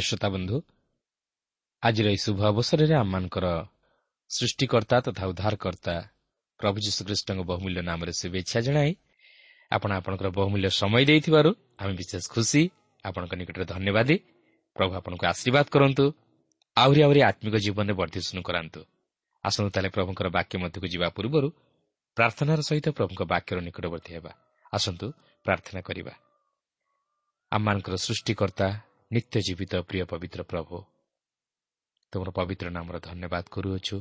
ଶ୍ରୋତା ବନ୍ଧୁ ଆଜିର ଏହି ଶୁଭ ଅବସରରେ ଆମମାନଙ୍କର ସୃଷ୍ଟିକର୍ତ୍ତା ତଥା ଉଦ୍ଧାରକର୍ତ୍ତା ପ୍ରଭୁ ଯୀଶୁଖ୍ରୀଷ୍ଟଙ୍କ ବହୁମୂଲ୍ୟ ନାମରେ ଶୁଭେଚ୍ଛା ଜଣାଇ ଆପଣ ଆପଣଙ୍କର ବହୁମୂଲ୍ୟ ସମୟ ଦେଇଥିବାରୁ ଆମେ ବିଶେଷ ଖୁସି। ଆପଣଙ୍କ ନିକଟରେ ଧନ୍ୟବାଦ। ପ୍ରଭୁ ଆପଣଙ୍କୁ ଆଶୀର୍ବାଦ କରନ୍ତୁ। ଆହୁରି ଆହୁରି ଆତ୍ମିକ ଜୀବନରେ ବର୍ଦ୍ଧିଷ୍ଣୁ କରାନ୍ତୁ। ଆସନ୍ତୁ ତାହେଲେ ପ୍ରଭୁଙ୍କର ବାକ୍ୟ ମଧ୍ୟକୁ ଯିବା ପୂର୍ବରୁ ପ୍ରାର୍ଥନାର ସହିତ ପ୍ରଭୁଙ୍କ ବାକ୍ୟର ନିକଟବର୍ତ୍ତୀ ହେବା। ଆସନ୍ତୁ ପ୍ରାର୍ଥନା କରିବା। ଆମମାନଙ୍କର ସୃଷ୍ଟିକର୍ତ୍ତା ନିତ୍ୟ ଜୀବିତ ପ୍ରିୟ ପବିତ୍ର ପ୍ରଭୁ ତୁମର ପବିତ୍ର ନାମର ଧନ୍ୟବାଦ କରୁଅଛୁ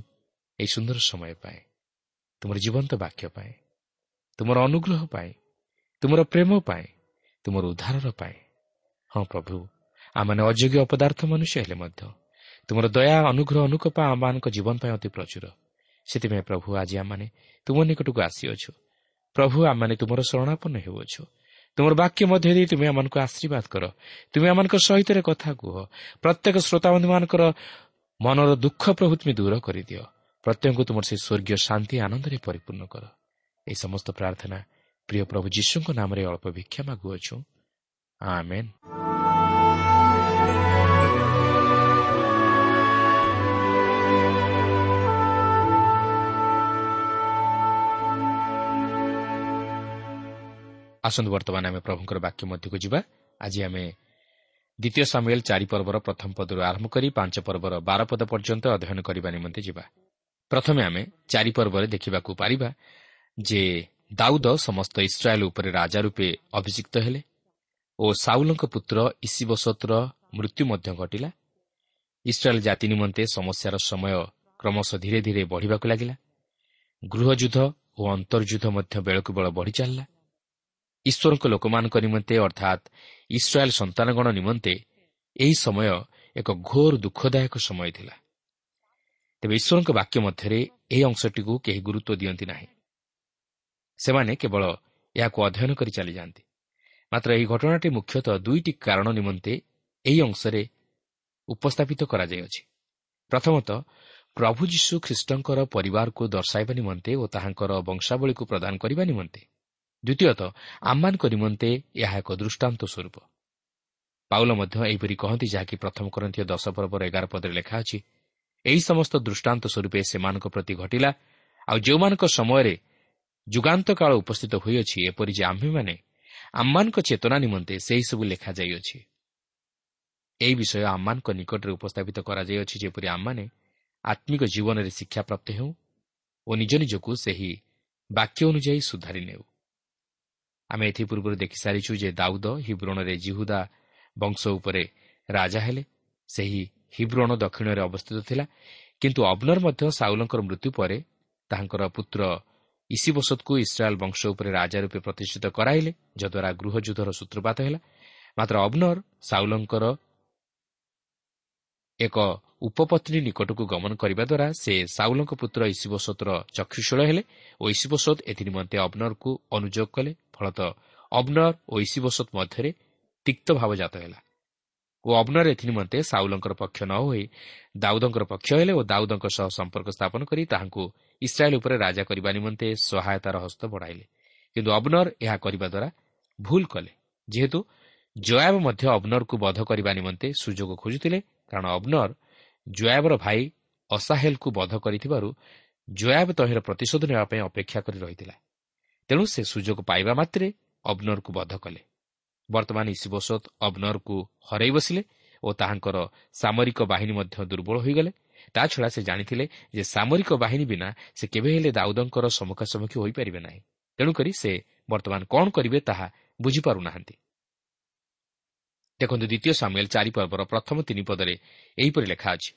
ଏହି ସୁନ୍ଦର ସମୟ ପାଇଁ ତୁମର ଜୀବନ୍ତ ବାକ୍ୟ ପାଇଁ ତୁମର ଅନୁଗ୍ରହ ପାଇଁ ତୁମର ପ୍ରେମ ପାଇଁ ତୁମର ଉଦ୍ଧାରର ପାଇଁ ହଁ ପ୍ରଭୁ ଆମମାନେ ଅଯୋଗ୍ୟ ଅପଦାର୍ଥ ମନୁଷ୍ୟ ହେଲେ ମଧ୍ୟ ତୁମର ଦୟା ଅନୁଗ୍ରହ ଅନୁକପା ଆମମାନଙ୍କ ଜୀବନ ପାଇଁ ଅତି ପ୍ରଚୁର ସେଥିପାଇଁ ପ୍ରଭୁ ଆଜି ଆମମାନେ ତୁମ ନିକଟକୁ ଆସିଅଛୁ। ପ୍ରଭୁ ଆମମାନେ ତୁମର ଶରଣାପନ୍ନ ହେଉଅଛୁ। ତୁମର ବାକ୍ୟ ମଧ୍ୟ ଦେଇ ତୁମେ ଆମମାନଙ୍କୁ ଆଶୀର୍ବାଦ କର। ତୁମେ ଆମମାନଙ୍କ ସହିତ କଥା କୁହ। ପ୍ରତ୍ୟେକ ଶ୍ରୋତାବନ୍ଧୁମାନଙ୍କର ମନର ଦୁଃଖ ପ୍ରଭୁ ତୁମେ ଦୂର କରିଦିଅ। ପ୍ରତ୍ୟେକଙ୍କୁ ତୁମର ସେ ସ୍ୱର୍ଗୀୟ ଶାନ୍ତି ଆନନ୍ଦରେ ପରିପୂର୍ଣ୍ଣ କର। ଏହି ସମସ୍ତ ପ୍ରାର୍ଥନା ପ୍ରିୟ ପ୍ରଭୁ ଯୀଶୁଙ୍କ ନାମରେ ଅଳ୍ପ ଭିକ୍ଷା ମାଗୁଅଛୁ। ଆସନ୍ତୁ ବର୍ତ୍ତମାନ ଆମେ ପ୍ରଭୁଙ୍କର ବାକ୍ୟ ମଧ୍ୟକୁ ଯିବା। ଆଜି ଆମେ ଦ୍ୱିତୀୟ ସାମୁଏଲ ଚାରି ପର୍ବର ପ୍ରଥମ ପଦରୁ ଆରମ୍ଭ କରି ପାଞ୍ଚ ପର୍ବର ବାର ପଦ ପର୍ଯ୍ୟନ୍ତ ଅଧ୍ୟୟନ କରିବା ନିମନ୍ତେ ଯିବା। ପ୍ରଥମେ ଆମେ ଚାରି ପର୍ବରେ ଦେଖିବାକୁ ପାରିବା ଯେ ଦାଉଦ ସମସ୍ତ ଇସ୍ରାଏଲ୍ ଉପରେ ରାଜା ରୂପେ ଅଭିଯୁକ୍ତ ହେଲେ ଓ ସାଉଲଙ୍କ ପୁତ୍ର ଇସିବସତର ମୃତ୍ୟୁ ମଧ୍ୟ ଘଟିଲା। ଇସ୍ରାଏଲ୍ ଜାତି ନିମନ୍ତେ ସମସ୍ୟାର ସମୟ କ୍ରମଶଃ ଧୀରେ ଧୀରେ ବଢ଼ିବାକୁ ଲାଗିଲା। ଗୃହଯୁଦ୍ଧ ଓ ଅନ୍ତର୍ଯୁଦ୍ଧ ମଧ୍ୟ ବେଳକୁ ବେଳ ବଢ଼ି ଚାଲିଲା ଈଶ୍ୱରଙ୍କ ଲୋକମାନଙ୍କ ନିମନ୍ତେ ଅର୍ଥାତ୍ ଇସ୍ରାଏଲ୍ ସନ୍ତାନଗଣ ନିମନ୍ତେ ଏହି ସମୟ ଏକ ଘୋର ଦୁଃଖଦାୟକ ସମୟ ଥିଲା। ତେବେ ଈଶ୍ୱରଙ୍କ ବାକ୍ୟ ମଧ୍ୟରେ ଏହି ଅଂଶଟିକୁ କେହି ଗୁରୁତ୍ୱ ଦିଅନ୍ତି ନାହିଁ। ସେମାନେ କେବଳ ଏହାକୁ ଅଧ୍ୟୟନ କରି ଚାଲିଯାଆନ୍ତି। ମାତ୍ର ଏହି ଘଟଣାଟି ମୁଖ୍ୟତଃ ଦୁଇଟି କାରଣ ନିମନ୍ତେ ଏହି ଅଂଶରେ ଉପସ୍ଥାପିତ କରାଯାଇଅଛି। ପ୍ରଥମତଃ ପ୍ରଭୁ ଯୀଶୁ ଖ୍ରୀଷ୍ଟଙ୍କର ପରିବାରକୁ ଦର୍ଶାଇବା ନିମନ୍ତେ ଓ ତାହାଙ୍କର ବଂଶାବଳୀକୁ ପ୍ରଦାନ କରିବା ନିମନ୍ତେ ଦ୍ୱିତୀୟତଃ ଆମମାନଙ୍କ ନିମନ୍ତେ ଏହା ଏକ ଦୃଷ୍ଟାନ୍ତ ସ୍ୱରୂପ। ପାଉଲ ମଧ୍ୟ ଏହିପରି କହନ୍ତି ଯାହାକି ପ୍ରଥମ କରନ୍ତି ଦଶ ପର୍ବର ଏଗାର ପଦରେ ଲେଖା ଅଛି ଏହି ସମସ୍ତ ଦୃଷ୍ଟାନ୍ତ ସ୍ୱରୂପେ ସେମାନଙ୍କ ପ୍ରତି ଘଟିଲା ଆଉ ଯେଉଁମାନଙ୍କ ସମୟରେ ଯୁଗାନ୍ତ କାଳ ଉପସ୍ଥିତ ହୋଇଅଛି ଏପରି ଯେ ଆମ୍ଭେମାନେ ଆମମାନଙ୍କ ଚେତନା ନିମନ୍ତେ ସେହିସବୁ ଲେଖାଯାଇଅଛି ଏହି ବିଷୟ ଆମମାନଙ୍କ ନିକଟରେ ଉପସ୍ଥାପିତ କରାଯାଇଅଛି ଯେପରି ଆମମାନେ ଆତ୍ମିକ ଜୀବନରେ ଶିକ୍ଷାପ୍ରାପ୍ତ ହେଉ ଓ ନିଜ ନିଜକୁ ସେହି ବାକ୍ୟ ଅନୁଯାୟୀ ସୁଧାରି ନେଉ। ଆମେ ଏଥିପୂର୍ବରୁ ଦେଖିସାରିଛୁ ଯେ ଦାଉଦ ହିବ୍ରଣରେ ଜିହୁଦା ବଂଶ ଉପରେ ରାଜା ହେଲେ। ସେହି ହିବ୍ରଣ ଦକ୍ଷିଣରେ ଅବସ୍ଥିତ ଥିଲା। କିନ୍ତୁ ଅବନର ମଧ୍ୟ ସାଉଲଙ୍କର ମୃତ୍ୟୁ ପରେ ତାହାଙ୍କର ପୁତ୍ର ଇସିବସତକୁ ଇସ୍ରାଏଲ୍ ବଂଶ ଉପରେ ରାଜା ରୂପେ ପ୍ରତିଷ୍ଠିତ କରାଇଲେ ଯଦ୍ୱାରା ଗୃହଯୁଦ୍ଧର ସୂତ୍ରପାତ ହେଲା। ମାତ୍ର ଅବନର ସାଉଲଙ୍କର ଏକ ଉପପତ୍ନୀ ନିକଟକୁ ଗମନ କରିବା ଦ୍ୱାରା ସେ ସାଉଲଙ୍କ ପୁତ୍ର ଇସିବସତର ଚକ୍ଷୁଶୂଳ ହେଲେ ଓ ଇସିବସତ ଏଥିନିମନ୍ତେ ଅବନରକୁ ଅନୁଯୋଗ କଲେ। ଫଳତଃ ଅବନର ଓ ଇସିବସତ ମଧ୍ୟରେ ତିକ୍ତ ଭାବ ଜାତ ହେଲା। ଓ ଅବନର ଏଥିନିମନ୍ତେ ସାଉଲଙ୍କର ପକ୍ଷ ନ ହୋଇ ଦାଉଦଙ୍କର ପକ୍ଷ ହେଲେ ଓ ଦାଉଦଙ୍କ ସହ ସମ୍ପର୍କ ସ୍ଥାପନ କରି ତାହାଙ୍କୁ ଇସ୍ରାଏଲ୍ ଉପରେ ରାଜା କରିବା ନିମନ୍ତେ ସହାୟତାର ହସ୍ତ ବଢ଼ାଇଲେ। କିନ୍ତୁ ଅବନର ଏହା କରିବା ଦ୍ୱାରା ଭୁଲ କଲେ। ଯେହେତୁ ଜୟାବ ମଧ୍ୟ ଅବନରକୁ ବଧ କରିବା ନିମନ୍ତେ ସୁଯୋଗ ଖୋଜୁଥିଲେ କାରଣ ଅବନର ଜୟାବର ଭାଇ ଅସାହେଲକୁ ବଧ କରିଥିବାରୁ ଜୟାବ ତହିଁର ପ୍ରତିଶୋଧ ନେବା ପାଇଁ ଅପେକ୍ଷା କରି ରହିଥିଲା। ତେଣୁ ସେ ସୁଯୋଗ ପାଇବା ମାତ୍ରେ ଅବନରକୁ ବଧ କଲେ। ବର୍ତ୍ତମାନ ଇସିବସତ ଅବନରକୁ ହରାଇ ବସିଲେ ଓ ତାହାଙ୍କର ସାମରିକ ବାହିନୀ ମଧ୍ୟ ଦୁର୍ବଳ ହୋଇଗଲେ। ତାଛଡ଼ା ସେ ଜାଣିଥିଲେ ଯେ ସାମରିକ ବାହିନୀ ବିନା ସେ କେବେ ହେଲେ ଦାଉଦଙ୍କର ସମ୍ମୁଖାସମ୍ମୁଖୀ ହୋଇପାରିବେ ନାହିଁ। ତେଣୁକରି ସେ ବର୍ତ୍ତମାନ କ'ଣ କରିବେ ତାହା ବୁଝିପାରୁନାହାନ୍ତି। ଦେଖନ୍ତୁ ଦ୍ୱିତୀୟ ସାମୁଏଲ ଚାରି ପର୍ବର ପ୍ରଥମ ତିନି ପଦରେ ଏହିପରି ଲେଖା ଅଛି।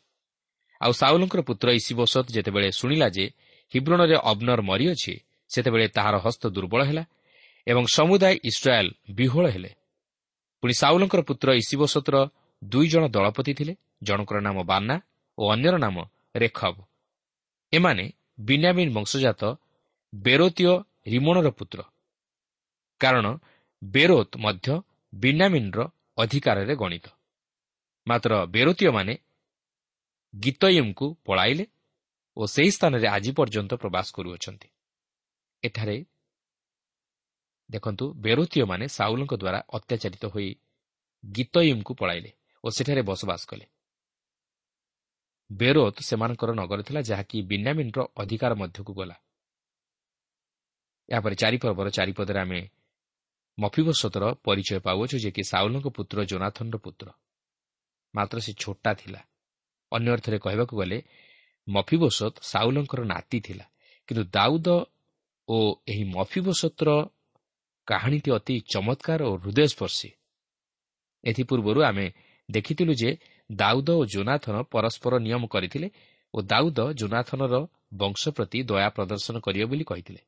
ଆଉ ସାଉଲଙ୍କର ପୁତ୍ର ଇସିବସତ ଯେତେବେଳେ ଶୁଣିଲା ଯେ ହିବ୍ରଣରେ ଅବନର ମରିଅଛି ସେତେବେଳେ ତାହାର ହସ୍ତ ଦୁର୍ବଳ ହେଲା ଏବଂ ସମୁଦାୟ ଇସ୍ରାଏଲ୍ ବିହୋଳ ହେଲେ। ପୁଣି ସାଉଲଙ୍କର ପୁତ୍ର ଇସିବସତର ଦୁଇ ଜଣ ଦଳପତି ଥିଲେ ଜଣଙ୍କର ନାମ ବାନା ଓ ଅନ୍ୟର ନାମ ରେଖବ। ଏମାନେ ବିନ୍ୟାମିନ୍ ବଂଶଜାତ ବେରୋତୀୟ ରିମୋଣର ପୁତ୍ର। କାରଣ ବେରୋତ ମଧ୍ୟ ବିନ୍ୟାମିନ୍ର ଅଧିକାରରେ ଗଣିତ। ମାତ୍ର ବେରୋତୀୟମାନେ ଗୀତୟମ୍କୁ ପଳାଇଲେ ଓ ସେହି ସ୍ଥାନରେ ଆଜି ପର୍ଯ୍ୟନ୍ତ ପ୍ରବାସ କରୁଅଛନ୍ତି। ଏଠାରେ ଦେଖନ୍ତୁ ବେରୋତୀୟମାନେ ସାଉଲଙ୍କ ଦ୍ୱାରା ଅତ୍ୟାଚାରିତ ହୋଇ ଗୀତୟମ୍କୁ ପଳାଇଲେ ଓ ସେଠାରେ ବସବାସ କଲେ। ବେରୋତ ସେମାନଙ୍କର ନଗର ଥିଲା ଯାହାକି ବିନ୍ୟାମିନ୍ର ଅଧିକାର ମଧ୍ୟକୁ ଗଲା। ଏହାପରେ ଚାରିପର୍ବର ଚାରିପଦରେ ଆମେ ମଫିବସତର ପରିଚୟ ପାଉଅଛୁ ଯେ କି ସାଉଲଙ୍କ ପୁତ୍ର ଜୋନାଥନର ପୁତ୍ର। ମାତ୍ର ସେ ଛୋଟା ଥିଲା। ଅନ୍ୟ ଅର୍ଥରେ କହିବାକୁ ଗଲେ ମଫିବସତ ସାଉଲଙ୍କର ନାତି ଥିଲା। କିନ୍ତୁ ଦାଉଦ ଓ ଏହି ମଫିବସତର କାହାଣୀଟି ଅତି ଚମତ୍କାର ଓ ହୃଦୟସ୍ପର୍ଶୀ। ଏଥିପୂର୍ବରୁ ଆମେ ଦେଖିଥିଲୁ ଯେ ଦାଉଦ ଓ ଜୋନାଥନ ପରସ୍ପର ନିୟମ କରିଥିଲେ ଓ ଦାଉଦ ଜୋନାଥନର ବଂଶ ପ୍ରତି ଦୟା ପ୍ରଦର୍ଶନ କରିବ ବୋଲି କହିଥିଲେ।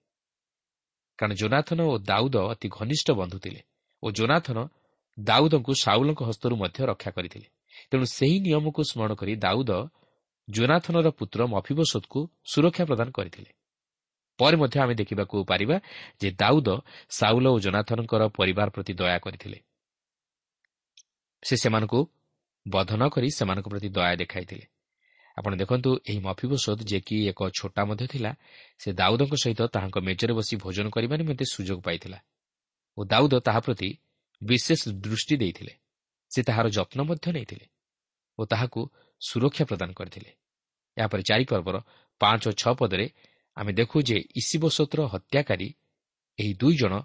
କାରଣ ଜୋନାଥନ ଓ ଦାଉଦ ଅତି ଘନିଷ୍ଠ ବନ୍ଧୁ ଥିଲେ ଓ ଜୋନାଥନ ଦାଉଦଙ୍କୁ ସାଉଲଙ୍କ ହସ୍ତରୁ ମଧ୍ୟ ରକ୍ଷା କରିଥିଲେ। ତେଣୁ ସେହି ନିୟମକୁ ସ୍ମରଣ କରି ଦାଉଦ ଜୋନାଥନର ପୁତ୍ର ମଫିବସୋଦକୁ ସୁରକ୍ଷା ପ୍ରଦାନ କରିଥିଲେ। ପରେ ମଧ୍ୟ ଆମେ ଦେଖିବାକୁ ପାରିବା ଯେ ଦାଉଦ ସାଉଲ ଓ ଜୋନାଥନଙ୍କର ପରିବାର ପ୍ରତି ଦୟା କରିଥିଲେ। ସେ ସେମାନଙ୍କୁ ବଧ ନ କରି ସେମାନଙ୍କ ପ୍ରତି ଦୟା ଦେଖାଇଥିଲେ। ଆପଣ ଦେଖନ୍ତୁ ଏହି ମଫିବସୋଦ ଯିଏକି ଏକ ଛୋଟା ମଧ୍ୟ ଥିଲା ସେ ଦାଉଦଙ୍କ ସହିତ ତାହାଙ୍କ ମେଜରେ ବସି ଭୋଜନ କରିବା ନିମନ୍ତେ ସୁଯୋଗ ପାଇଥିଲା ଓ ଦାଉଦ ତାହା ପ୍ରତି ବିଶେଷ ଦୃଷ୍ଟି ଦେଇଥିଲେ। ସେ ତାହାର ଯତ୍ନ ମଧ୍ୟ ନେଇଥିଲେ ଓ ତାହାକୁ ସୁରକ୍ଷା ପ୍ରଦାନ କରିଥିଲେ। ଏହାପରେ ଚାରିପର୍ବର ପାଞ୍ଚ ଓ ଛଅ ପଦରେ ଆମେ ଦେଖୁ ଯେ ଇସିବସତର ହତ୍ୟାକାରୀ ଏହି ଦୁଇ ଜଣ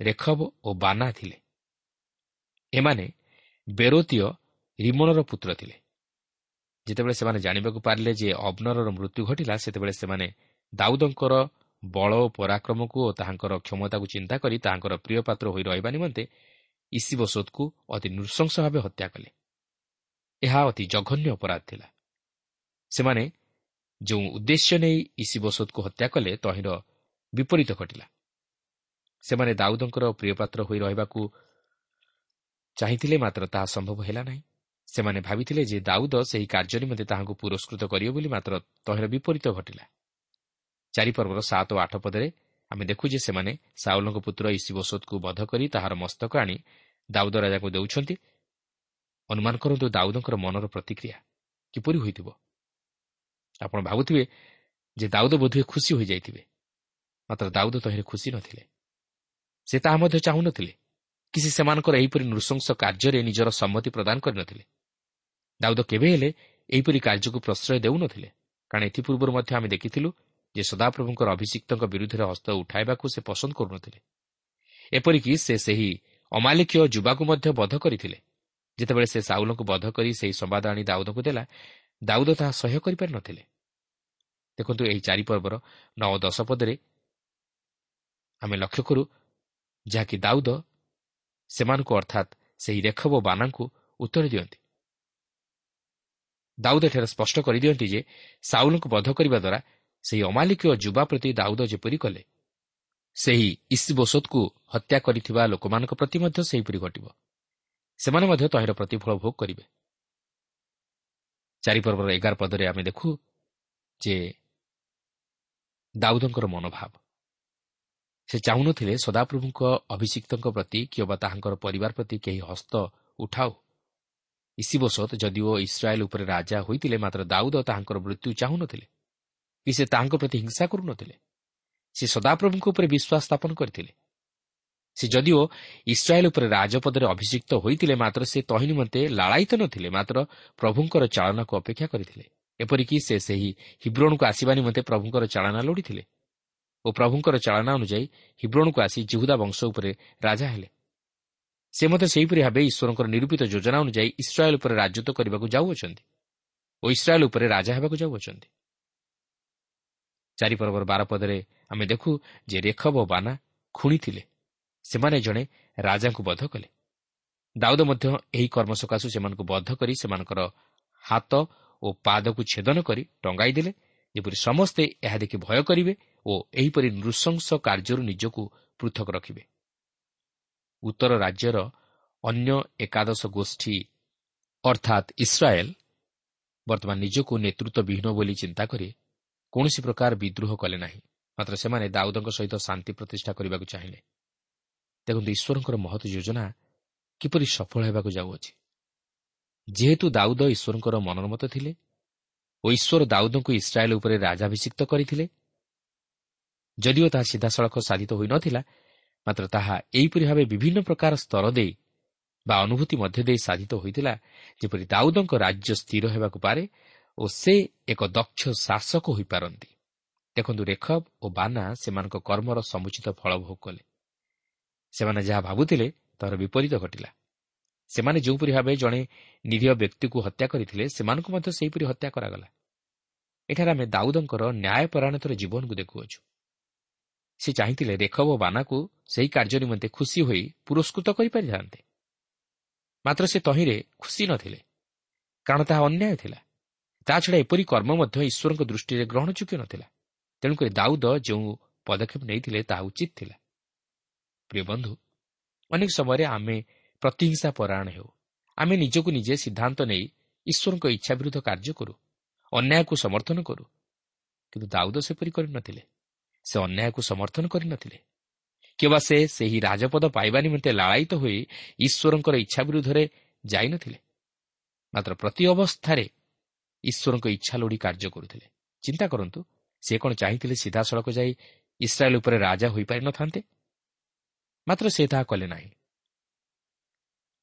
ରେଖବ ଓ ବାନା ଥିଲେ। ଏମାନେ ବେରୋତୀୟ ରିମଣର ପୁତ୍ର ଥିଲେ। ଯେତେବେଳେ ସେମାନେ ଜାଣିବାକୁ ପାରିଲେ ଯେ ଅବନରର ମୃତ୍ୟୁ ଘଟିଲା ସେତେବେଳେ ସେମାନେ ଦାଉଦଙ୍କର ବଳ ଓ ପରାକ୍ରମକୁ ଓ ତାହାଙ୍କର କ୍ଷମତାକୁ ଚିନ୍ତା କରି ତାହାଙ୍କର ପ୍ରିୟ ପାତ୍ର ହୋଇ ରହିବା ନିମନ୍ତେ ଇସିବସୋଦକୁ ଅତି ନୃଶଂସ ଭାବେ ହତ୍ୟା କଲେ। ଏହା ଅତି ଜଘନ୍ୟ ଅପରାଧ ଥିଲା। ସେମାନେ ଯେଉଁ ଉଦ୍ଦେଶ୍ୟ ନେଇ ଇସିବସୋଦକୁ ହତ୍ୟା କଲେ ତହିଁର ବିପରୀତ ଘଟିଲା। ସେମାନେ ଦାଉଦଙ୍କର ପ୍ରିୟପାତ୍ର ହୋଇ ରହିବାକୁ ଚାହିଁଥିଲେ ମାତ୍ର ତାହା ସମ୍ଭବ ହେଲା ନାହିଁ। ସେମାନେ ଭାବିଥିଲେ ଯେ ଦାଉଦ ସେହି କାର୍ଯ୍ୟ ନିମନ୍ତେ ତାହାଙ୍କୁ ପୁରସ୍କୃତ କରିବ ବୋଲି ମାତ୍ର ତହିଁର ବିପରୀତ ଘଟିଲା। ଚାରିପର୍ବର ସାତ ଓ ଆଠ ପଦରେ ଆମେ ଦେଖୁ ଯେ ସେମାନେ ସାଉଲଙ୍କ ପୁତ୍ର ଇସିବସୋଦକୁ ବଧ କରି ତାହାର ମସ୍ତକ ଆଣି ଦାଉଦ ରାଜାକୁ ଦେଉଛନ୍ତି। ଅନୁମାନ କରନ୍ତୁ ଦାଉଦଙ୍କର ମନର ପ୍ରତିକ୍ରିୟା କିପରି ହୋଇଥିବ। ଆପଣ ଭାବୁଥିବେ ଯେ ଦାଉଦ ବୋଧହୁଏ ଖୁସି ହୋଇଯାଇଥିବେ। ମାତ୍ର ଦାଉଦ ତହିଁରେ ଖୁସି ନଥିଲେ। ସେ ତାହା ମଧ୍ୟ ଚାହୁଁନଥିଲେ କି ସେ ସେମାନଙ୍କର ଏହିପରି ନୃଶଂସ କାର୍ଯ୍ୟରେ ନିଜର ସମ୍ମତି ପ୍ରଦାନ କରିନଥିଲେ। ଦାଉଦ କେବେ ହେଲେ ଏହିପରି କାର୍ଯ୍ୟକୁ ପ୍ରଶ୍ରୟ ଦେଉନଥିଲେ। କାରଣ ଏଥିପୂର୍ବରୁ ମଧ୍ୟ ଆମେ ଦେଖିଥିଲୁ ଯେ ସଦାପ୍ରଭୁଙ୍କର ଅଭିଷିକ୍ତଙ୍କ ବିରୁଦ୍ଧରେ ହସ୍ତ ଉଠାଇବାକୁ ସେ ପସନ୍ଦ କରୁନଥିଲେ। ଏପରିକି ସେ ସେହି ଅମାଲିକୀୟ ଯୁବାକୁ ମଧ୍ୟ ବଧ କରିଥିଲେ। ଯେତେବେଳେ ସେ ସାଉଲଙ୍କୁ ବଧ କରି ସେହି ସମ୍ବାଦ ଆଣି ଦାଉଦଙ୍କୁ ଦେଲା ଦାଉଦ ତାହା ସହ୍ୟ କରିପାରିନଥିଲେ। ଦେଖନ୍ତୁ ଏହି ଚାରିପର୍ବର ନଅ ଦଶ ପଦରେ ଆମେ ଲକ୍ଷ୍ୟ କରୁ ଯାହାକି ଦାଉଦ ସେମାନଙ୍କୁ ଅର୍ଥାତ୍ ସେହି ରେଖବ ବାନାଙ୍କୁ ଉତ୍ତର ଦିଅନ୍ତି। ଦାଉଦ ଏଠାରେ ସ୍ପଷ୍ଟ କରିଦିଅନ୍ତି ଯେ ସାଉଲଙ୍କୁ ବଧ କରିବା ଦ୍ୱାରା ସେହି ଅମାଲିକୀୟ ଯୁବା ପ୍ରତି ଦାଉଦ ଯେପରି କଲେ ସେହି ଇସିବୋସତକୁ ହତ୍ୟା କରିଥିବା ଲୋକମାନଙ୍କ ପ୍ରତି ମଧ୍ୟ ସେହିପରି ଘଟିବ। ସେମାନେ ମଧ୍ୟ ତହିଁର ପ୍ରତିଫଳ ଭୋଗ କରିବେ। ଚାରିପର୍ବର ଏଗାର ପଦରେ ଆମେ ଦେଖୁ ଯେ ଦାଉଦଙ୍କର ମନୋଭାବ। ସେ ଚାହୁଁନଥିଲେ ସଦାପ୍ରଭୁଙ୍କ ଅଭିଷିକ୍ତଙ୍କ ପ୍ରତି କିମ୍ବା ତାହାଙ୍କର ପରିବାର ପ୍ରତି କେହି ହସ୍ତ ଉଠାଉ। ଇସିବସତ ଯଦିଓ ଇସ୍ରାଏଲ୍ ଉପରେ ରାଜା ହୋଇଥିଲେ ମାତ୍ର ଦାଉଦ ତାହାଙ୍କର ମୃତ୍ୟୁ ଚାହୁଁନଥିଲେ। କି ସେ ତାହାଙ୍କ ପ୍ରତି ହିଂସା କରୁନଥିଲେ। ସେ ସଦାପ୍ରଭୁଙ୍କ ଉପରେ ବିଶ୍ୱାସ ସ୍ଥାପନ କରିଥିଲେ। ସେ ଯଦିଓ ଇସ୍ରାଏଲ୍ ଉପରେ ରାଜପଦରେ ଅଭିଷିକ୍ତ ହୋଇଥିଲେ ମାତ୍ର ସେ ତହି ନିମନ୍ତେ ଲାଳାୟିତ ନଥିଲେ ମାତ୍ର ପ୍ରଭୁଙ୍କର ଚାଳନାକୁ ଅପେକ୍ଷା କରିଥିଲେ। ଏପରିକି ସେ ସେହି ହିବ୍ରଣକୁ ଆସିବା ନିମନ୍ତେ ପ୍ରଭୁଙ୍କର ଚାଳନା ଲୋଡ଼ିଥିଲେ ଓ ପ୍ରଭୁଙ୍କର ଚାଳନା ଅନୁଯାୟୀ ହିବ୍ରଣକୁ ଆସି ଜିହୁଦା ବଂଶ ଉପରେ ରାଜା ହେଲେ। ସେ ମଧ୍ୟ ସେହିପରି ଭାବେ ଈଶ୍ୱରଙ୍କର ନିରୂପିତ ଯୋଜନା ଅନୁଯାୟୀ ଇସ୍ରାଏଲ୍ ଉପରେ ରାଜତ୍ୱ କରିବାକୁ ଯାଉଅଛନ୍ତି ଓ ଇସ୍ରାଏଲ୍ ଉପରେ ରାଜା ହେବାକୁ ଯାଉଅଛନ୍ତି। ଚାରିପର୍ବର ବାର ପଦରେ ଆମେ ଦେଖୁ ଯେ ରେଖବ ବାନା ଖୁଣିଥିଲେ ସେମାନେ ଜଣେ ରାଜାଙ୍କୁ ବଧ କଲେ। ଦାଉଦ ମଧ୍ୟ ଏହି କର୍ମ ସକାଶୁ ସେମାନଙ୍କୁ ବଧ କରି ସେମାନଙ୍କର ହାତ ଓ ପାଦକୁ ଛେଦନ କରି ଟଙ୍ଗାଇ ଦେଲେ ଯେପରି ସମସ୍ତେ ଏହା ଦେଖି ଭୟ କରିବେ ଓ ଏହିପରି ନୃଶଂସ କାର୍ଯ୍ୟରୁ ନିଜକୁ ପୃଥକ ରଖିବେ। ଉତ୍ତର ରାଜ୍ୟର ଅନ୍ୟ ଏକାଦଶ ଗୋଷ୍ଠୀ ଅର୍ଥାତ୍ ଇସ୍ରାଏଲ୍ ବର୍ତ୍ତମାନ ନିଜକୁ ନେତୃତ୍ୱବିହୀନ ବୋଲି ଚିନ୍ତା କରି କୌଣସି ପ୍ରକାର ବିଦ୍ରୋହ କଲେ ନାହିଁ ମାତ୍ର ସେମାନେ ଦାଉଦଙ୍କ ସହିତ ଶାନ୍ତି ପ୍ରତିଷ୍ଠା କରିବାକୁ ଚାହିଁଲେ। ଦେଖନ୍ତୁ ଈଶ୍ୱରଙ୍କର ମହତ ଯୋଜନା କିପରି ସଫଳ ହେବାକୁ ଯାଉଅଛି। ଯେହେତୁ ଦାଉଦ ଈଶ୍ୱରଙ୍କର ମନୋନମତ ଥିଲେ ଓ ଈଶ୍ୱର ଦାଉଦଙ୍କୁ ଇସ୍ରାଏଲ୍ ଉପରେ ରାଜାଭିଷିକ୍ତ କରିଥିଲେ ଯଦିଓ ତାହା ସିଧାସଳଖ ସାଧିତ ହୋଇନଥିଲା ମାତ୍ର ତାହା ଏହିପରି ଭାବେ ବିଭିନ୍ନ ପ୍ରକାର ସ୍ତର ଦେଇ ବା ଅନୁଭୂତି ମଧ୍ୟ ଦେଇ ସାଧିତ ହୋଇଥିଲା ଯେପରି ଦାଉଦଙ୍କ ରାଜ୍ୟ ସ୍ଥିର ହେବାକୁ ପାରେ ଓ ସେ ଏକ ଦକ୍ଷ ଶାସକ ହୋଇପାରନ୍ତି। ଦେଖନ୍ତୁ ରେଖବ ଓ ବାନା ସେମାନଙ୍କ କର୍ମର ସମୁଚିତ ଫଳ ଭୋଗ କଲେ। ସେମାନେ ଯାହା ଭାବୁଥିଲେ ତାହାର ବିପରୀତ ଘଟିଲା। ସେମାନେ ଯେଉଁପରି ଭାବେ ଜଣେ ନିରୀହ ବ୍ୟକ୍ତିକୁ ହତ୍ୟା କରିଥିଲେ ସେମାନଙ୍କୁ ମଧ୍ୟ ସେହିପରି ହତ୍ୟା କରାଗଲା। ଏଠାରେ ଆମେ ଦାଉଦଙ୍କର ନ୍ୟାୟପରାୟଣତାର ଜୀବନକୁ ଦେଖୁଅଛୁ। ସେ ଚାହିଁଥିଲେ ରେଖବ ବାନାକୁ ସେହି କାର୍ଯ୍ୟ ନିମନ୍ତେ ଖୁସି ହୋଇ ପୁରସ୍କୃତ କରିପାରିଥାନ୍ତେ। ମାତ୍ର ସେ ତହିଁରେ ଖୁସି ନଥିଲେ କାରଣ ତାହା ଅନ୍ୟାୟ ଥିଲା। ତାଛଡ଼ା ଏପରି କର୍ମ ମଧ୍ୟ ଈଶ୍ୱରଙ୍କ ଦୃଷ୍ଟିରେ ଗ୍ରହଣଯୋଗ୍ୟ ନଥିଲା। ତେଣୁକରି ଦାଉଦ ଯେଉଁ ପଦକ୍ଷେପ ନେଇଥିଲେ ତାହା ଉଚିତ ଥିଲା। ପ୍ରିୟ ବନ୍ଧୁ ଅନେକ ସମୟରେ ଆମେ ପ୍ରତିହିଂସା ପରାୟଣ ହେଉ। ଆମେ ନିଜକୁ ନିଜେ ସିଦ୍ଧାନ୍ତ ନେଇ ଈଶ୍ୱରଙ୍କ ଇଚ୍ଛା ବିରୁଦ୍ଧ କାର୍ଯ୍ୟ କରୁ ଅନ୍ୟାୟକୁ ସମର୍ଥନ କରୁ। କିନ୍ତୁ ଦାଉଦ ସେପରି କରିନଥିଲେ। ସେ ଅନ୍ୟାୟକୁ ସମର୍ଥନ କରିନଥିଲେ। କିମ୍ବା ସେ ସେହି ରାଜପଦ ପାଇବା ନିମନ୍ତେ ଲାଳାୟିତ ହୋଇ ଈଶ୍ୱରଙ୍କର ଇଚ୍ଛା ବିରୁଦ୍ଧରେ ଯାଇନଥିଲେ। ମାତ୍ର ପ୍ରତି ଅବସ୍ଥାରେ ଈଶ୍ୱରଙ୍କ ଇଚ୍ଛା ଲୋଡ଼ି କାର୍ଯ୍ୟ କରୁଥିଲେ। ଚିନ୍ତା କରନ୍ତୁ ସେ କ'ଣ ଚାହିଁଥିଲେ ସିଧାସଳଖ ଯାଇ ଇସ୍ରାଏଲ୍ ଉପରେ ରାଜା ହୋଇପାରିନଥାନ୍ତେ? ମାତ୍ର ସେ ତାହା କଲେ ନାହିଁ।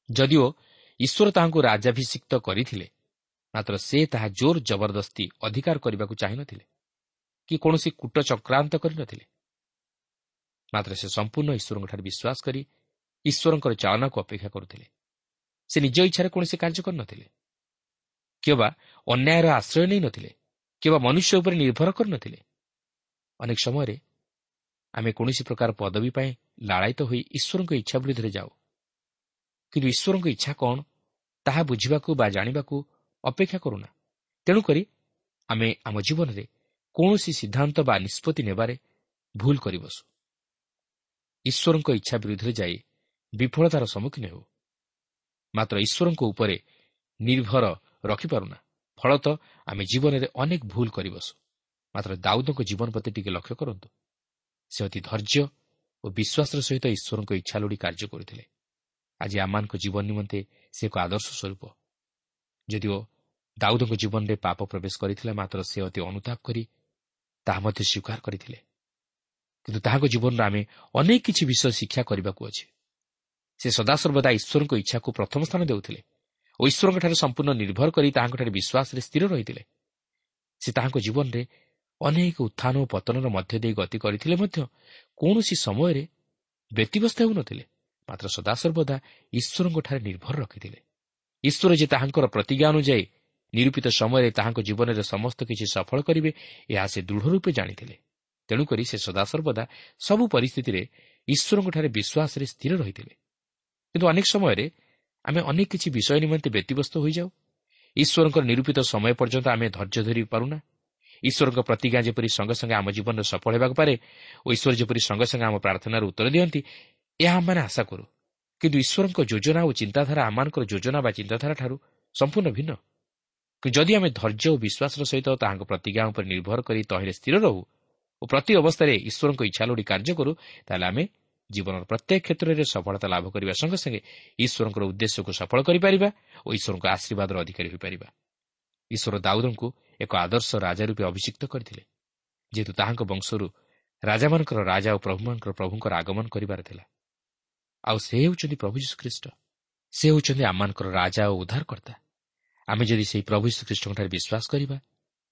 ଯଦିଓ ଈଶ୍ୱର ତାହାଙ୍କୁ ରାଜାଭିଷିକ୍ତ କରିଥିଲେ ମାତ୍ର ସେ ତାହା ଜୋର ଜବରଦସ୍ତି ଅଧିକାର କରିବାକୁ ଚାହିଁନଥିଲେ କି କୌଣସି କୂଟ ଚକ୍ରାନ୍ତ କରିନଥିଲେ। ମାତ୍ର ସେ ସମ୍ପୂର୍ଣ୍ଣ ଈଶ୍ୱରଙ୍କଠାରେ ବିଶ୍ୱାସ କରି ଈଶ୍ୱରଙ୍କର ଚାଳନାକୁ ଅପେକ୍ଷା କରୁଥିଲେ। ସେ ନିଜ ଇଚ୍ଛାରେ କୌଣସି କାର୍ଯ୍ୟ କରିନଥିଲେ କିମ୍ବା ଅନ୍ୟାୟର ଆଶ୍ରୟ ନେଇନଥିଲେ କିମ୍ବା ମନୁଷ୍ୟ ଉପରେ ନିର୍ଭର କରିନଥିଲେ। ଅନେକ ସମୟରେ ଆମେ କୌଣସି ପ୍ରକାର ପଦବୀ ପାଇଁ ଲାଳାୟିତ ହୋଇ ଈଶ୍ୱରଙ୍କ ଇଚ୍ଛା ବିରୁଦ୍ଧରେ ଯାଉ। କିନ୍ତୁ ଈଶ୍ୱରଙ୍କ ଇଚ୍ଛା କ'ଣ ତାହା ବୁଝିବାକୁ ବା ଜାଣିବାକୁ ଅପେକ୍ଷା କରୁନା। ତେଣୁକରି ଆମେ ଆମ ଜୀବନରେ କୌଣସି ସିଦ୍ଧାନ୍ତ ବା ନିଷ୍ପତ୍ତି ନେବାରେ ଭୁଲ କରିବସୁ। ଈଶ୍ୱରଙ୍କ ଇଚ୍ଛା ବିରୁଦ୍ଧରେ ଯାଇ ବିଫଳତାର ସମ୍ମୁଖୀନ ହେଉ। ମାତ୍ର ଈଶ୍ୱରଙ୍କ ଉପରେ ନିର୍ଭର ରଖିପାରୁନା। ଫଳତଃ ଆମେ ଜୀବନରେ ଅନେକ ଭୁଲ କରିବସୁ। ମାତ୍ର ଦାଉଦଙ୍କ ଜୀବନ ପ୍ରତି ଟିକେ ଲକ୍ଷ୍ୟ କରନ୍ତୁ। ସେ ଅତି ଧୈର୍ଯ୍ୟ ଓ ବିଶ୍ୱାସର ସହିତ ଈଶ୍ୱରଙ୍କ ଇଚ୍ଛା ଲୋଡ଼ି କାର୍ଯ୍ୟ କରୁଥିଲେ। ଆଜି ଆମମାନଙ୍କ ଜୀବନ ନିମନ୍ତେ ସେ ଏକ ଆଦର୍ଶ ସ୍ୱରୂପ। ଯଦିଓ ଦାଉଦଙ୍କ ଜୀବନରେ ପାପ ପ୍ରବେଶ କରିଥିଲା ମାତ୍ର ସେ ଅତି ଅନୁତାପ କରି ତାହା ମଧ୍ୟ ସ୍ୱୀକାର କରିଥିଲେ। କିନ୍ତୁ ତାହାଙ୍କ ଜୀବନରେ ଆମେ ଅନେକ କିଛି ବିଷୟ ଶିକ୍ଷା କରିବାକୁ ଅଛି। ସେ ସଦାସର୍ବଦା ଈଶ୍ୱରଙ୍କ ଇଚ୍ଛାକୁ ପ୍ରଥମ ସ୍ଥାନ ଦେଉଥିଲେ ଓ ଈଶ୍ୱରଙ୍କଠାରେ ସମ୍ପୂର୍ଣ୍ଣ ନିର୍ଭର କରି ତାହାଙ୍କଠାରେ ବିଶ୍ୱାସରେ ସ୍ଥିର ରହିଥିଲେ। ସେ ତାହାଙ୍କ ଜୀବନରେ ଅନେକ ଉତ୍ଥାନ ଓ ପତନର ମଧ୍ୟ ଦେଇ ଗତି କରିଥିଲେ ମଧ୍ୟ କୌଣସି ସମୟରେ ବ୍ୟତିବ୍ୟସ୍ତ ହେଉନଥିଲେ। ମାତ୍ର ସଦାସର୍ବଦା ଈଶ୍ୱରଙ୍କଠାରେ ନିର୍ଭର ରଖିଥିଲେ। ଈଶ୍ୱର ଯେ ତାହାଙ୍କର ପ୍ରତିଜ୍ଞା ଅନୁଯାୟୀ ନିରୂପିତ ସମୟରେ ତାହାଙ୍କ ଜୀବନରେ ସମସ୍ତ କିଛି ସଫଳ କରିବେ ଏହା ସେ ଦୃଢ଼ ରୂପେ ଜାଣିଥିଲେ। ତେଣୁକରି ସେ ସଦାସର୍ବଦା ସବୁ ପରିସ୍ଥିତିରେ ଈଶ୍ୱରଙ୍କଠାରେ ବିଶ୍ୱାସରେ ସ୍ଥିର ରହିଥିଲେ। କିନ୍ତୁ ଅନେକ ସମୟରେ ଆମେ ଅନେକ କିଛି ବିଷୟ ନିମନ୍ତେ ବ୍ୟତିବ୍ୟସ୍ତ ହୋଇଯାଉ। ଈଶ୍ୱରଙ୍କର ନିରୂପିତ ସମୟ ପର୍ଯ୍ୟନ୍ତ ଆମେ ଧୈର୍ଯ୍ୟ ଧରି ପାରୁନା। ଈଶ୍ୱରଙ୍କ ପ୍ରତିଜ୍ଞା ଯେପରି ସଙ୍ଗେ ସଙ୍ଗେ ଆମ ଜୀବନରେ ସଫଳ ହେବାକୁ ପାରେ ଓ ଈଶ୍ୱର ଯେପରି ସଙ୍ଗେ ସଙ୍ଗେ ଆମ ପ୍ରାର୍ଥନାର ଉତ୍ତର ଦିଅନ୍ତି ଏହା ଆମମାନେ ଆଶା କରୁ। କିନ୍ତୁ ଈଶ୍ୱରଙ୍କ ଯୋଜନା ଓ ଚିନ୍ତାଧାରା ଆମମାନଙ୍କର ଯୋଜନା ବା ଚିନ୍ତାଧାରାଠାରୁ ସମ୍ପୂର୍ଣ୍ଣ ଭିନ୍ନ। ଯଦି ଆମେ ଧୈର୍ଯ୍ୟ ଓ ବିଶ୍ୱାସର ସହିତ ତାହାଙ୍କ ପ୍ରତିଜ୍ଞା ଉପରେ ନିର୍ଭର କରି ତହିଁରେ ସ୍ଥିର ରହୁ ଓ ପ୍ରତି ଅବସ୍ଥାରେ ଈଶ୍ୱରଙ୍କ ଇଚ୍ଛା ଲୋଡ଼ି କାର୍ଯ୍ୟ କରୁ ତାହେଲେ ଆମେ ଜୀବନର ପ୍ରତ୍ୟେକ କ୍ଷେତ୍ରରେ ସଫଳତା ଲାଭ କରିବା ସଙ୍ଗେ ସଙ୍ଗେ ଈଶ୍ୱରଙ୍କର ଉଦ୍ଦେଶ୍ୟକୁ ସଫଳ କରିପାରିବା ଓ ଈଶ୍ୱରଙ୍କ ଆଶୀର୍ବାଦର ଅଧିକାରୀ ହୋଇପାରିବା। ଈଶ୍ୱର ଦାଉଦଙ୍କୁ ଏକ ଆଦର୍ଶ ରାଜା ରୂପେ ଅଭିଷିକ୍ତ କରିଥିଲେ ଯେହେତୁ ତାହାଙ୍କ ବଂଶରୁ ରାଜାମାନଙ୍କର ରାଜା ଓ ପ୍ରଭୁମାନଙ୍କର ପ୍ରଭୁଙ୍କର ଆଗମନ କରିବାର ଥିଲା। ଆଉ ସେ ହେଉଛନ୍ତି ପ୍ରଭୁ ଯୀଶୁଖ୍ରୀଷ୍ଟ। ସେ ହେଉଛନ୍ତି ଆମମାନଙ୍କର ରାଜା ଓ ଉଦ୍ଧାରକର୍ତ୍ତା। ଆମେ ଯଦି ସେହି ପ୍ରଭୁ ଯୀଶୁଖ୍ରୀଷ୍ଟଙ୍କଠାରେ ବିଶ୍ୱାସ କରିବା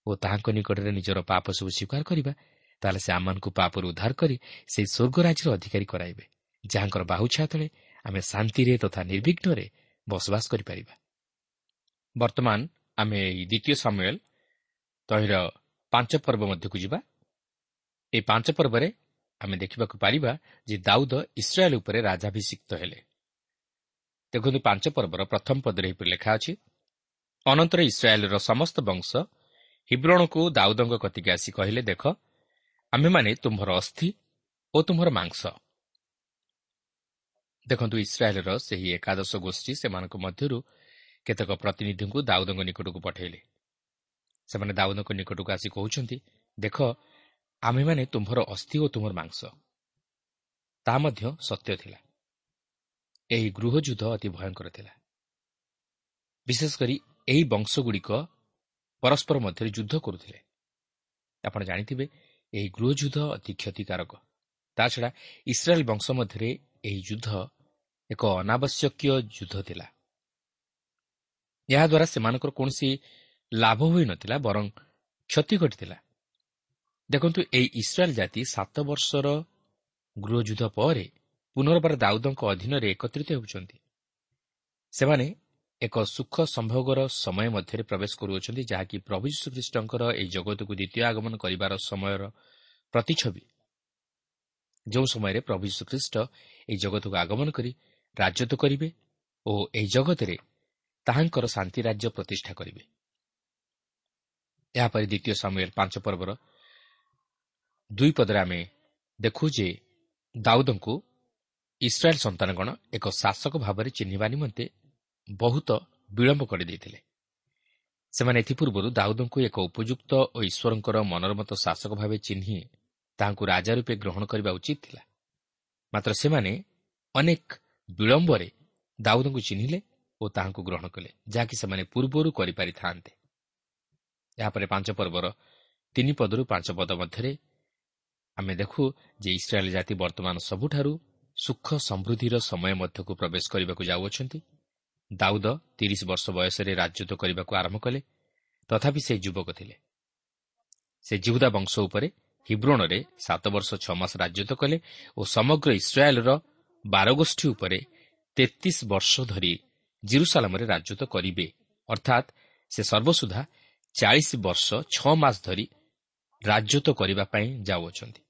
ଓ ତାହାଙ୍କ ନିକଟରେ ନିଜର ପାପ ସବୁ ସ୍ୱୀକାର କରିବା ତାହେଲେ ସେ ଆମମାନଙ୍କୁ ପାପରୁ ଉଦ୍ଧାର କରି ସେହି ସ୍ୱର୍ଗରାଜ୍ୟର ଅଧିକାରୀ କରାଇବେ ଯାହାଙ୍କର ବାହୁଛା ତଳେ ଆମେ ଶାନ୍ତିରେ ତଥା ନିର୍ବିଘ୍ନରେ ବସବାସ କରିପାରିବା। ବର୍ତ୍ତମାନ ଆମେ ଏହି ଦ୍ୱିତୀୟ ସମୟ ତହିଁର ପାଞ୍ଚ ପର୍ବ ମଧ୍ୟକୁ ଯିବା। ଏହି ପାଞ୍ଚ ପର୍ବରେ ଆମେ ଦେଖିବାକୁ ପାରିବା ଯେ ଦାଉଦ ଇସ୍ରାଏଲ ଉପରେ ରାଜାଭିଷିକ୍ତ ହେଲେ। ଦେଖନ୍ତୁ ପାଞ୍ଚ ପର୍ବର ପ୍ରଥମ ପଦରେ ଏହିପରି ଲେଖା ଅଛି ଅନନ୍ତର ଇସ୍ରାଏଲ୍ର ସମସ୍ତ ବଂଶ ହିବ୍ରଣକୁ ଦାଉଦଙ୍କ କତିକି ଆସି କହିଲେ ଦେଖ ଆମ୍ଭେମାନେ ତୁମ୍ଭର ଅସ୍ଥି ଓ ତୁମ୍ଭର ମାଂସ। ଦେଖନ୍ତୁ ଇସ୍ରାଏଲ୍ର ସେହି ଏକାଦଶ ଗୋଷ୍ଠୀ ସେମାନଙ୍କ ମଧ୍ୟରୁ କେତେକ ପ୍ରତିନିଧିଙ୍କୁ ଦାଉଦଙ୍କ ନିକଟକୁ ପଠାଇଲେ। ସେମାନେ ଦାଉଦଙ୍କ ନିକଟକୁ ଆସି କହୁଛନ୍ତି ଦେଖ ଆମ୍ଭେମାନେ ତୁମ୍ଭର ଅସ୍ଥି ଓ ତୁମର ମାଂସ। ତାହା ମଧ୍ୟ ସତ୍ୟ ଥିଲା। ଏହି ଗୃହଯୁଦ୍ଧ ଅତି ଭୟଙ୍କର ଥିଲା। ବିଶେଷ କରି ଏହି ବଂଶଗୁଡ଼ିକ ପରସ୍ପର ମଧ୍ୟରେ ଯୁଦ୍ଧ କରୁଥିଲେ। ଆପଣ ଜାଣିଥିବେ ଏହି ଗୃହଯୁଦ୍ଧ ଅତି କ୍ଷତିକାରକ। ତାଛଡ଼ା ଇସ୍ରାଏଲ୍ ବଂଶ ମଧ୍ୟରେ ଏହି ଯୁଦ୍ଧ ଏକ ଅନାବଶ୍ୟକୀୟ ଯୁଦ୍ଧ ଥିଲା। ଏହାଦ୍ୱାରା ସେମାନଙ୍କର କୌଣସି ଲାଭ ହୋଇନଥିଲା ବରଂ କ୍ଷତି ଘଟିଥିଲା। ଦେଖନ୍ତୁ ଏହି ଇସ୍ରାଏଲ୍ ଜାତି ସାତ ବର୍ଷର ଗୃହଯୁଦ୍ଧ ପରେ ପୁନର୍ବାର ଦାଉଦଙ୍କ ଅଧୀନରେ ଏକତ୍ରିତ ହେଉଛନ୍ତି। ସେମାନେ ଏକ ସୁଖ ସମ୍ଭୋଗର ସମୟ ମଧ୍ୟରେ ପ୍ରବେଶ କରୁଅଛନ୍ତି ଯାହାକି ପ୍ରଭୁ ଯୀଶୁଖ୍ରୀଷ୍ଟଙ୍କର ଏହି ଜଗତକୁ ଦ୍ୱିତୀୟ ଆଗମନ କରିବାର ସମୟର ପ୍ରତିଛବି। ଯେଉଁ ସମୟରେ ପ୍ରଭୁ ଯୀଶୁଖ୍ରୀଷ୍ଟ ଏହି ଜଗତକୁ ଆଗମନ କରି ରାଜତ୍ୱ କରିବେ ଓ ଏହି ଜଗତରେ ତାହାଙ୍କର ଶାନ୍ତି ରାଜ୍ୟ ପ୍ରତିଷ୍ଠା କରିବେ। ଏହାପରେ ଦ୍ୱିତୀୟ ସମୟରେ ପାଞ୍ଚ ପର୍ବର ଦୁଇ ପଦରେ ଆମେ ଦେଖୁ ଯେ ଦାଉଦଙ୍କୁ ଇସ୍ରାଏଲ୍ ସନ୍ତାନଗଣ ଏକ ଶାସକ ଭାବରେ ଚିହ୍ନିବା ନିମନ୍ତେ ବହୁତ ବିଳମ୍ବ କରିଦେଇଥିଲେ। ସେମାନେ ଏଥିପୂର୍ବରୁ ଦାଉଦଙ୍କୁ ଏକ ଉପଯୁକ୍ତ ଓ ଈଶ୍ୱରଙ୍କର ମନୋରମତ ଶାସକ ଭାବେ ଚିହ୍ନି ତାହାଙ୍କୁ ରାଜା ରୂପେ ଗ୍ରହଣ କରିବା ଉଚିତ ଥିଲା। ମାତ୍ର ସେମାନେ ଅନେକ ବିଳମ୍ବରେ ଦାଉଦଙ୍କୁ ଚିହ୍ନିଲେ ଓ ତାହାଙ୍କୁ ଗ୍ରହଣ କଲେ ଯାହାକି ସେମାନେ ପୂର୍ବରୁ କରିପାରିଥାନ୍ତେ। ଏହାପରେ ପାଞ୍ଚ ପର୍ବର ତିନି ପଦରୁ ପାଞ୍ଚ ପଦ ମଧ୍ୟରେ ଆମେ ଦେଖୁ ଯେ ଇସ୍ରାଏଲ୍ ଜାତି ବର୍ତ୍ତମାନ ସବୁଠାରୁ ସୁଖ ସମୃଦ୍ଧିର ସମୟ ମଧ୍ୟକୁ ପ୍ରବେଶ କରିବାକୁ ଯାଉଅଛନ୍ତି। ଦାଉଦ ତିରିଶ ବର୍ଷ ବୟସରେ ରାଜତ୍ୱ କରିବାକୁ ଆରମ୍ଭ କଲେ ତଥାପି ସେ ଯୁବକ ଥିଲେ। ସେ ଜିହୁଦା ବଂଶ ଉପରେ ହିବ୍ରୋଣରେ ସାତ ବର୍ଷ ଛଅ ମାସ ରାଜତ୍ୱ କଲେ ଓ ସମଗ୍ର ଇସ୍ରାଏଲ୍ର ବାରଗୋଷ୍ଠୀ ଉପରେ ତେତିଶ ବର୍ଷ ଧରି ଜିରୁସାଲାମରେ ରାଜତ୍ୱ କରିବେ। ଅର୍ଥାତ୍ ସେ ସର୍ବସୁଦ୍ଧା ଚାଳିଶ ବର୍ଷ ଛଅ ମାସ ଧରି ରାଜତ୍ୱ କରିବା ପାଇଁ ଯାଉଅଛନ୍ତି।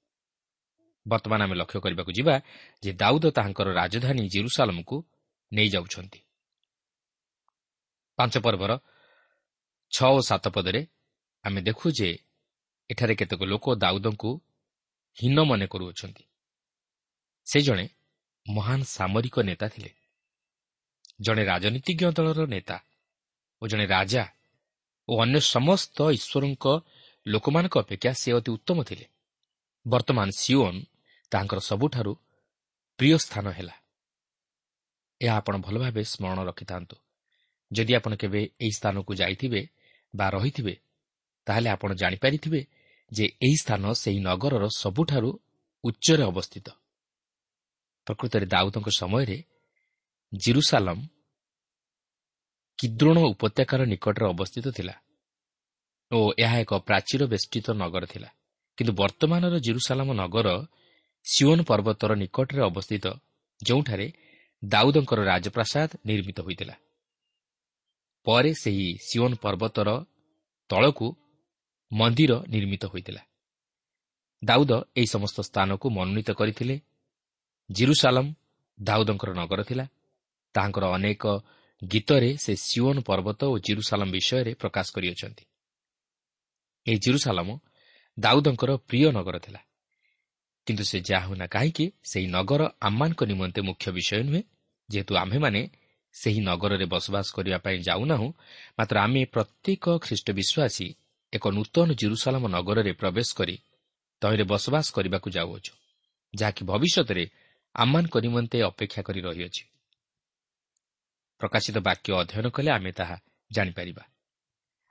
ବର୍ତ୍ତମାନ ଆମେ ଲକ୍ଷ୍ୟ କରିବାକୁ ଯିବା ଯେ ଦାଉଦ ତାହାଙ୍କର ରାଜଧାନୀ ଜିରୁସାଲମକୁ ନେଇଯାଉଛନ୍ତି ପାଞ୍ଚ ପର୍ବର ଛଅ ଓ ସାତ ପଦରେ ଆମେ ଦେଖୁ ଯେ ଏଠାରେ କେତେକ ଲୋକ ଦାଉଦଙ୍କୁ ହୀନ ମନେ କରୁଅଛନ୍ତି। ସେ ଜଣେ ମହାନ ସାମରିକ ନେତା ଥିଲେ। ଜଣେ ରାଜନୀତିଜ୍ଞ ଦଳର ନେତା ଓ ଜଣେ ରାଜା ଓ ଅନ୍ୟ ସମସ୍ତ ଈଶ୍ୱରଙ୍କ ଲୋକମାନଙ୍କ ଅପେକ୍ଷା ସେ ଅତି ଉତ୍ତମ ଥିଲେ। ବର୍ତ୍ତମାନ ସିଓନ୍ ତାହାଙ୍କର ସବୁଠାରୁ ପ୍ରିୟ ସ୍ଥାନ ହେଲା। ଏହା ଆପଣ ଭଲ ଭାବେ ସ୍ମରଣ ରଖିଥାନ୍ତୁ। ଯଦି ଆପଣ କେବେ ଏହି ସ୍ଥାନକୁ ଯାଇଥିବେ ବା ରହିଥିବେ ତାହେଲେ ଆପଣ ଜାଣିପାରିଥିବେ ଯେ ଏହି ସ୍ଥାନ ସେହି ନଗରର ସବୁଠାରୁ ଉଚ୍ଚରେ ଅବସ୍ଥିତ। ପ୍ରକୃତରେ ଦାଉଦଙ୍କ ସମୟରେ ଜିରୁସାଲମ କିଦ୍ରୋଣ ଉପତ୍ୟକାର ନିକଟରେ ଅବସ୍ଥିତ ଥିଲା ଓ ଏହା ଏକ ପ୍ରାଚୀର ବେଷ୍ଟିତ ନଗର ଥିଲା। କିନ୍ତୁ ବର୍ତ୍ତମାନର ଜିରୁସାଲାମ ନଗର ସିଓନ ପର୍ବତର ନିକଟରେ ଅବସ୍ଥିତ ଯେଉଁଠାରେ ଦାଉଦଙ୍କର ରାଜପ୍ରାସାଦ ନିର୍ମିତ ହୋଇଥିଲା। ପରେ ସେହି ସିଓନ ପର୍ବତର ତଳକୁ ମନ୍ଦିର ନିର୍ମିତ ହୋଇଥିଲା। ଦାଉଦ ଏହି ସମସ୍ତ ସ୍ଥାନକୁ ମନୋନୀତ କରିଥିଲେ। ଜିରୁସାଲମ ଦାଉଦଙ୍କର ନଗର ଥିଲା। ତାହାଙ୍କର ଅନେକ ଗୀତରେ ସେ ସିଓନ ପର୍ବତ ଓ ଜିରୁସାଲମ ବିଷୟରେ ପ୍ରକାଶ କରିଅଛନ୍ତି। ଏହି ଜିରୁସାଲମ ଦାଉଦଙ୍କର ପ୍ରିୟ ନଗର ଥିଲା। କିନ୍ତୁ ସେ ଯାହା ହେଉନା କାହିଁକି ସେହି ନଗର ଆମମାନଙ୍କ ନିମନ୍ତେ ମୁଖ୍ୟ ବିଷୟ ନୁହେଁ। ଯେହେତୁ ଆମ୍ଭେମାନେ ସେହି ନଗରରେ ବସବାସ କରିବା ପାଇଁ ଯାଉନାହୁଁ ମାତ୍ର ଆମେ ପ୍ରତ୍ୟେକ ଖ୍ରୀଷ୍ଟ ବିଶ୍ୱାସୀ ଏକ ନୂତନ ଜିରୁସାଲାମ ନଗରରେ ପ୍ରବେଶ କରି ତହିଁରେ ବସବାସ କରିବାକୁ ଯାଉଅଛୁ ଯାହାକି ଭବିଷ୍ୟତରେ ଆମମାନଙ୍କ ନିମନ୍ତେ ଅପେକ୍ଷା କରି ରହିଅଛି। ପ୍ରକାଶିତ ବାକ୍ୟ ଅଧ୍ୟୟନ କଲେ ଆମେ ତାହା ଜାଣିପାରିବା।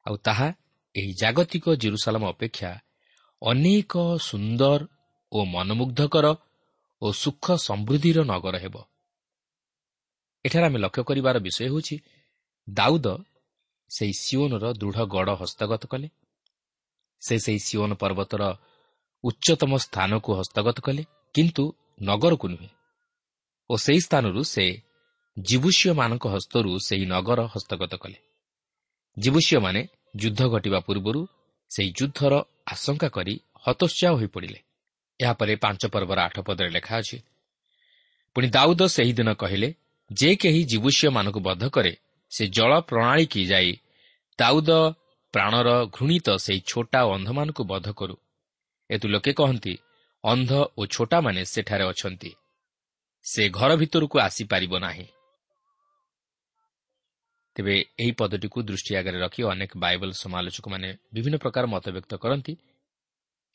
ଆଉ ତାହା ଏହି ଜାଗତିକ ଜିରୁସାଲାମ ଅପେକ୍ଷା ଅନେକ ସୁନ୍ଦର ଓ ମନମୁଗ୍ଧକର ଓ ସୁଖ ସମୃଦ୍ଧିର ନଗର ହେବ। ଏଠାରେ ଆମେ ଲକ୍ଷ୍ୟ କରିବାର ବିଷୟ ହେଉଛି ଦାଉଦ ସେହି ସିଓନର ଦୃଢ଼ ଗଡ଼ ହସ୍ତଗତ କଲେ। ସେ ସେହି ସିଓନ ପର୍ବତର ଉଚ୍ଚତମ ସ୍ଥାନକୁ ହସ୍ତଗତ କଲେ କିନ୍ତୁ ନଗରକୁ ନୁହେଁ। ଓ ସେହି ସ୍ଥାନରୁ ସେ ଜୀବୁଷୀୟମାନଙ୍କ ହସ୍ତରୁ ସେହି ନଗର ହସ୍ତଗତ କଲେ। ଜୀବୁଷୀୟମାନେ ଯୁଦ୍ଧ ଘଟିବା ପୂର୍ବରୁ ସେହି ଯୁଦ୍ଧର ଆଶଙ୍କା କରି ହତୋତ୍ସାହ ହୋଇପଡ଼ିଲେ ଏହାପରେ ପାଞ୍ଚ ପର୍ବର ଆଠ ପଦରେ ଲେଖା ଅଛି। ପୁଣି ଦାଉଦ ସେହିଦିନ କହିଲେ ଯେ କେହି ଜୀବୁଷୀୟମାନଙ୍କୁ ବଧ କରେ ସେ ଜଳ ପ୍ରଣାଳୀ କି ଯାଇ ଦାଉଦ ପ୍ରାଣର ଘୃଣିତ ସେହି ଛୋଟା ଓ ଅନ୍ଧମାନଙ୍କୁ ବଧ କରୁ। ଏତୁ ଲୋକେ କହନ୍ତି ଅନ୍ଧ ଓ ଛୋଟାମାନେ ସେଠାରେ ଅଛନ୍ତି। ସେ ଘର ଭିତରକୁ ଆସିପାରିବ ନାହିଁ। ତେବେ ଏହି ପଦଟିକୁ ଦୃଷ୍ଟି ଆଗରେ ରଖି ଅନେକ ବାଇବଲ ସମାଲୋଚକମାନେ ବିଭିନ୍ନ ପ୍ରକାର ମତବ୍ୟକ୍ତ କରନ୍ତି।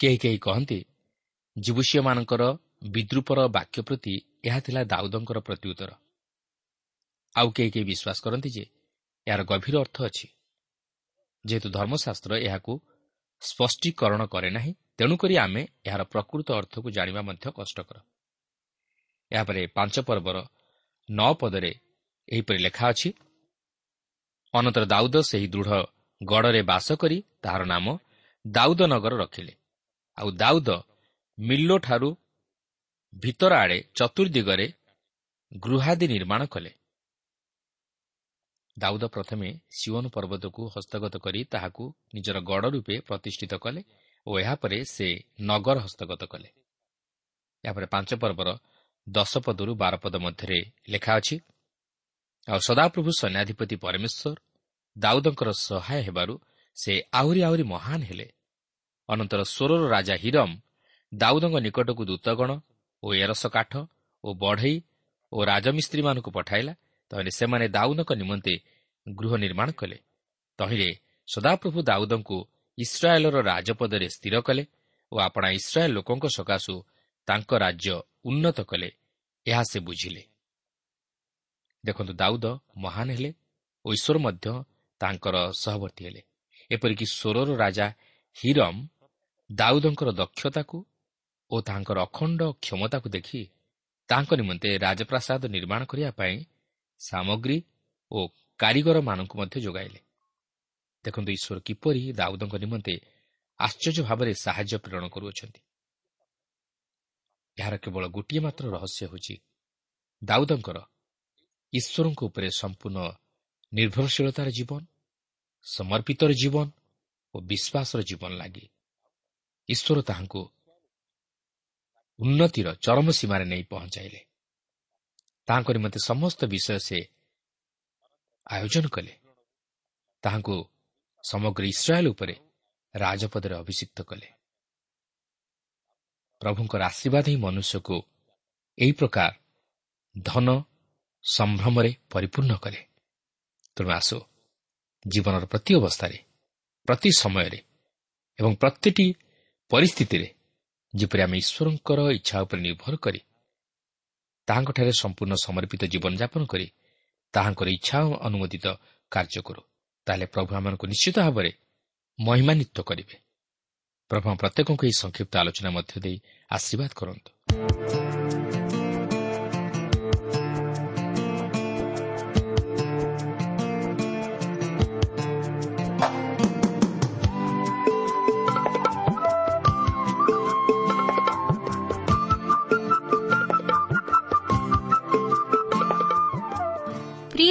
କେହି କେହି କହନ୍ତି ଯୁବୁଷୀୟମାନଙ୍କର ବିଦ୍ରୁପର ବାକ୍ୟ ପ୍ରତି ଏହା ଥିଲା ଦାଉଦଙ୍କର ପ୍ରତ୍ୟୁତ୍ତର ଆଉ କେହି କେହି ବିଶ୍ୱାସ କରନ୍ତି ଯେ ଏହାର ଗଭୀର ଅର୍ଥ ଅଛି। ଯେହେତୁ ଧର୍ମଶାସ୍ତ୍ର ଏହାକୁ ସ୍ପଷ୍ଟୀକରଣ କରେ ନାହିଁ ତେଣୁକରି ଆମେ ଏହାର ପ୍ରକୃତ ଅର୍ଥକୁ ଜାଣିବା ମଧ୍ୟ କଷ୍ଟକର। ଏହାପରେ ପାଞ୍ଚ ପର୍ବର ନଅ ପଦରେ ଏହିପରି ଲେଖା ଅଛି ଅନନ୍ତର ଦାଉଦ ସେହି ଦୃଢ଼ ଗଡ଼ରେ ବାସ କରି ତାହାର ନାମ ଦାଉଦ ନଗର ରଖିଲେ। ଆଉ ଦାଉଦ ମିଲ୍ଲୋଠାରୁ ଭିତର ଆଡ଼େ ଚତୁର୍ଦିଗରେ ଗୃହାଦି ନିର୍ମାଣ କଲେ। ଦାଉଦ ପ୍ରଥମେ ସିଓନ ପର୍ବତକୁ ହସ୍ତଗତ କରି ତାହାକୁ ନିଜର ଗଡ଼ ରୂପେ ପ୍ରତିଷ୍ଠିତ କଲେ ଓ ଏହାପରେ ସେ ନଗର ହସ୍ତଗତ କଲେ। ଏହାପରେ ପାଞ୍ଚ ପର୍ବର ଦଶ ପଦରୁ ବାର ପଦ ମଧ୍ୟରେ ଲେଖା ଅଛି ଆଉ ସଦାପ୍ରଭୁ ସୈନ୍ୟାଧିପତି ପରମେଶ୍ୱର ଦାଉଦଙ୍କର ସହାୟ ହେବାରୁ ସେ ଆହୁରି ଆହୁରି ମହାନ ହେଲେ। ଅନନ୍ତର ସ୍ୱରର ରାଜା ହିରମ ଦାଉଦଙ୍କ ନିକଟକୁ ଦୂତଗଣ ଓ ଏରସ କାଠ ଓ ବଢ଼େଇ ଓ ରାଜମିସ୍ତ୍ରୀମାନଙ୍କୁ ପଠାଇଲା ତହିଁରେ ସେମାନେ ଦାଉଦଙ୍କ ନିମନ୍ତେ ଗୃହ ନିର୍ମାଣ କଲେ। ତହିଁରେ ସଦାପ୍ରଭୁ ଦାଉଦଙ୍କୁ ଇସ୍ରାଏଲର ରାଜପଦରେ ସ୍ଥିର କଲେ ଓ ଆପଣା ଇସ୍ରାଏଲ ଲୋକଙ୍କ ସକାଶୁ ତାଙ୍କ ରାଜ୍ୟ ଉନ୍ନତ କଲେ ଏହା ସେ ବୁଝିଲେ। ଦେଖନ୍ତୁ ଦାଉଦ ମହାନ ହେଲେ ଓ ଈଶ୍ୱର ମଧ୍ୟ ତାଙ୍କର ସହବର୍ତ୍ତୀ ହେଲେ। ଏପରିକି ସ୍ୱରର ରାଜା ହିରମ ଦାଉଦଙ୍କର ଦକ୍ଷତାକୁ ଓ ତାଙ୍କର ଅଖଣ୍ଡ କ୍ଷମତାକୁ ଦେଖି ତାଙ୍କ ନିମନ୍ତେ ରାଜପ୍ରାସାଦ ନିର୍ମାଣ କରିବା ପାଇଁ ସାମଗ୍ରୀ ଓ କାରିଗରମାନଙ୍କୁ ମଧ୍ୟ ଯୋଗାଇଲେ। ଦେଖନ୍ତୁ ଈଶ୍ୱର କିପରି ଦାଉଦଙ୍କ ନିମନ୍ତେ ଆଶ୍ଚର୍ଯ୍ୟ ଭାବରେ ସାହାଯ୍ୟ ପ୍ରେରଣ କରୁଅଛନ୍ତି। ଏହାର କେବଳ ଗୋଟିଏ ମାତ୍ର ରହସ୍ୟ ହେଉଛି ଦାଉଦଙ୍କର ଈଶ୍ୱରଙ୍କ ଉପରେ ସମ୍ପୂର୍ଣ୍ଣ ନିର୍ଭରଶୀଳତାର ଜୀବନ ସମର୍ପିତର ଜୀବନ ଓ ବିଶ୍ୱାସର ଜୀବନ ଲାଗି। ଈଶ୍ୱର ତାହାଙ୍କୁ ଉନ୍ନତିର ଚରମ ସୀମାରେ ନେଇ ପହଞ୍ଚାଇଲେ ତାହାଙ୍କ ନିମନ୍ତେ ସମସ୍ତ ବିଷୟ ସେ ଆୟୋଜନ କଲେ ତାହାଙ୍କୁ ସମଗ୍ର ଇସ୍ରାଏଲ ଉପରେ ରାଜପଦରେ ଅଭିଷିକ୍ତ କଲେ ପ୍ରଭୁଙ୍କର ଆଶୀର୍ବାଦ ହିଁ ମନୁଷ୍ୟକୁ ଏହି ପ୍ରକାର ଧନ ସମ୍ଭ୍ରମରେ ପରିପୂର୍ଣ୍ଣ କରେ ତେଣୁ ଆସୁ ଜୀବନର ପ୍ରତି ଅବସ୍ଥାରେ ପ୍ରତି ସମୟରେ ଏବଂ ପ୍ରତିଟି ପରିସ୍ଥିତିରେ ଯେପରି ଆମେ ଈଶ୍ୱରଙ୍କର ଇଚ୍ଛା ଉପରେ ନିର୍ଭର କରି ତାହାଙ୍କଠାରେ ସମ୍ପୂର୍ଣ୍ଣ ସମର୍ପିତ ଜୀବନଯାପନ କରି ତାହାଙ୍କର ଇଚ୍ଛା ଅନୁମୋଦିତ କାର୍ଯ୍ୟ କରୁ ତାହେଲେ ପ୍ରଭୁ ଆମମାନଙ୍କୁ ନିଶ୍ଚିତ ଭାବରେ ମହିମାନ୍ୱିତ କରିବେ। ପ୍ରଭୁ ପ୍ରତ୍ୟେକଙ୍କୁ ଏହି ସଂକ୍ଷିପ୍ତ ଆଲୋଚନା ମଧ୍ୟ ଦେଇ ଆଶୀର୍ବାଦ କରନ୍ତୁ।